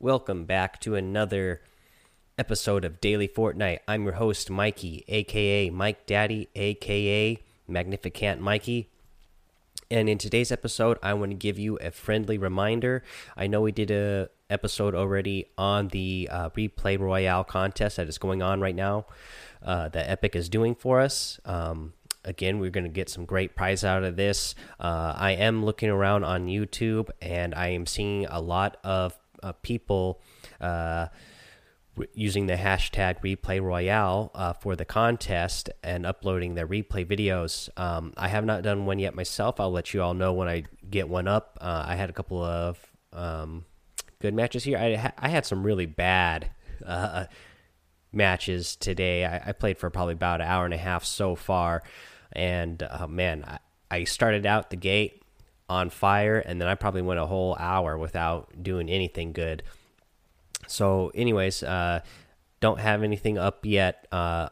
Welcome back to another episode of Daily Fortnite. I'm your host, Mikey, aka Mike Daddy, aka Magnificent Mikey. And in today's episode, I want to give you a friendly reminder. I know we did a episode already on the uh, replay royale contest that is going on right now. Uh, that Epic is doing for us. Um, again, we're going to get some great prize out of this. Uh, I am looking around on YouTube, and I am seeing a lot of people uh, using the hashtag replay royale uh, for the contest and uploading their replay videos. Um, I have not done one yet myself. I'll let you all know when I get one up. Uh, I had a couple of um, good matches here. I, ha I had some really bad uh, matches today. I, I, played for probably about an hour and a half so far, and uh, man, I, I started out the gate on fire, and then I probably went a whole hour without doing anything good. So, anyways, uh, don't have anything up yet uh,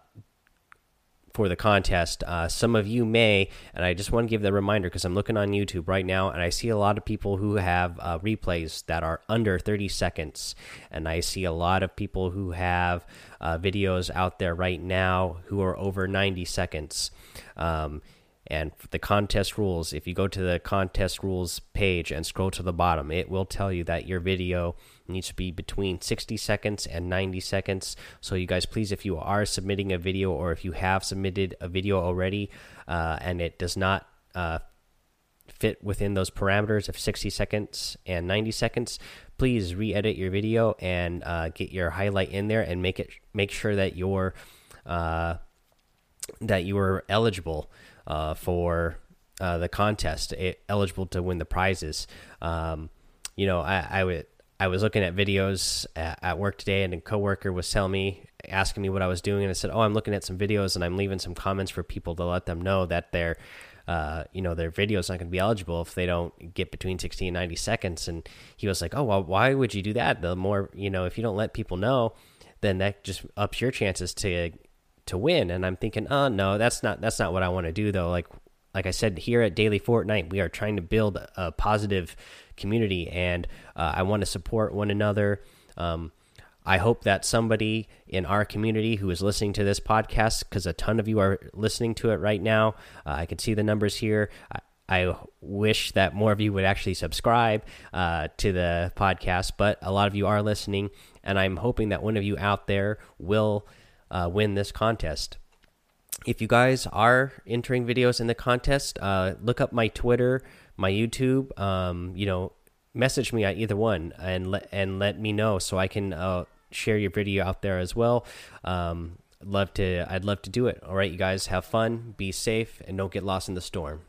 for the contest. Uh, some of you may, and I just want to give the reminder because I'm looking on YouTube right now, and I see a lot of people who have uh, replays that are under 30 seconds, and I see a lot of people who have uh, videos out there right now who are over 90 seconds. Um, and the contest rules, if you go to the contest rules page and scroll to the bottom, it will tell you that your video needs to be between 60 seconds and 90 seconds. So, you guys, please, if you are submitting a video or if you have submitted a video already uh, and it does not uh, fit within those parameters of 60 seconds and 90 seconds, please re-edit your video and uh, get your highlight in there and make it make sure that you're uh, that you were eligible uh, for uh, the contest, eligible to win the prizes. Um, you know, I, I would. I was looking at videos at, work today, and a coworker was telling me, asking me what I was doing, and I said, "Oh, I'm looking at some videos, and I'm leaving some comments for people to let them know that their, uh, you know, their video is not going to be eligible if they don't get between 60 and 90 seconds." And he was like, "Oh, well, why would you do that? The more, you know, if you don't let people know, then that just ups your chances to to win. And I'm thinking, oh no, that's not that's not what I want to do though. Like like I said here at Daily Fortnite, we are trying to build a positive community, and uh, I want to support one another. Um, I hope that somebody in our community who is listening to this podcast, because a ton of you are listening to it right now, uh, I can see the numbers here. I, I, wish that more of you would actually subscribe uh, to the podcast, but a lot of you are listening, and I'm hoping that one of you out there will uh, win this contest. If you guys are entering videos in the contest, uh, look up my Twitter, my YouTube. Um, you know, message me at either one and let and let me know so I can uh, share your video out there as well. Um, love to. I'd love to do it. All right, you guys have fun, be safe, and don't get lost in the storm.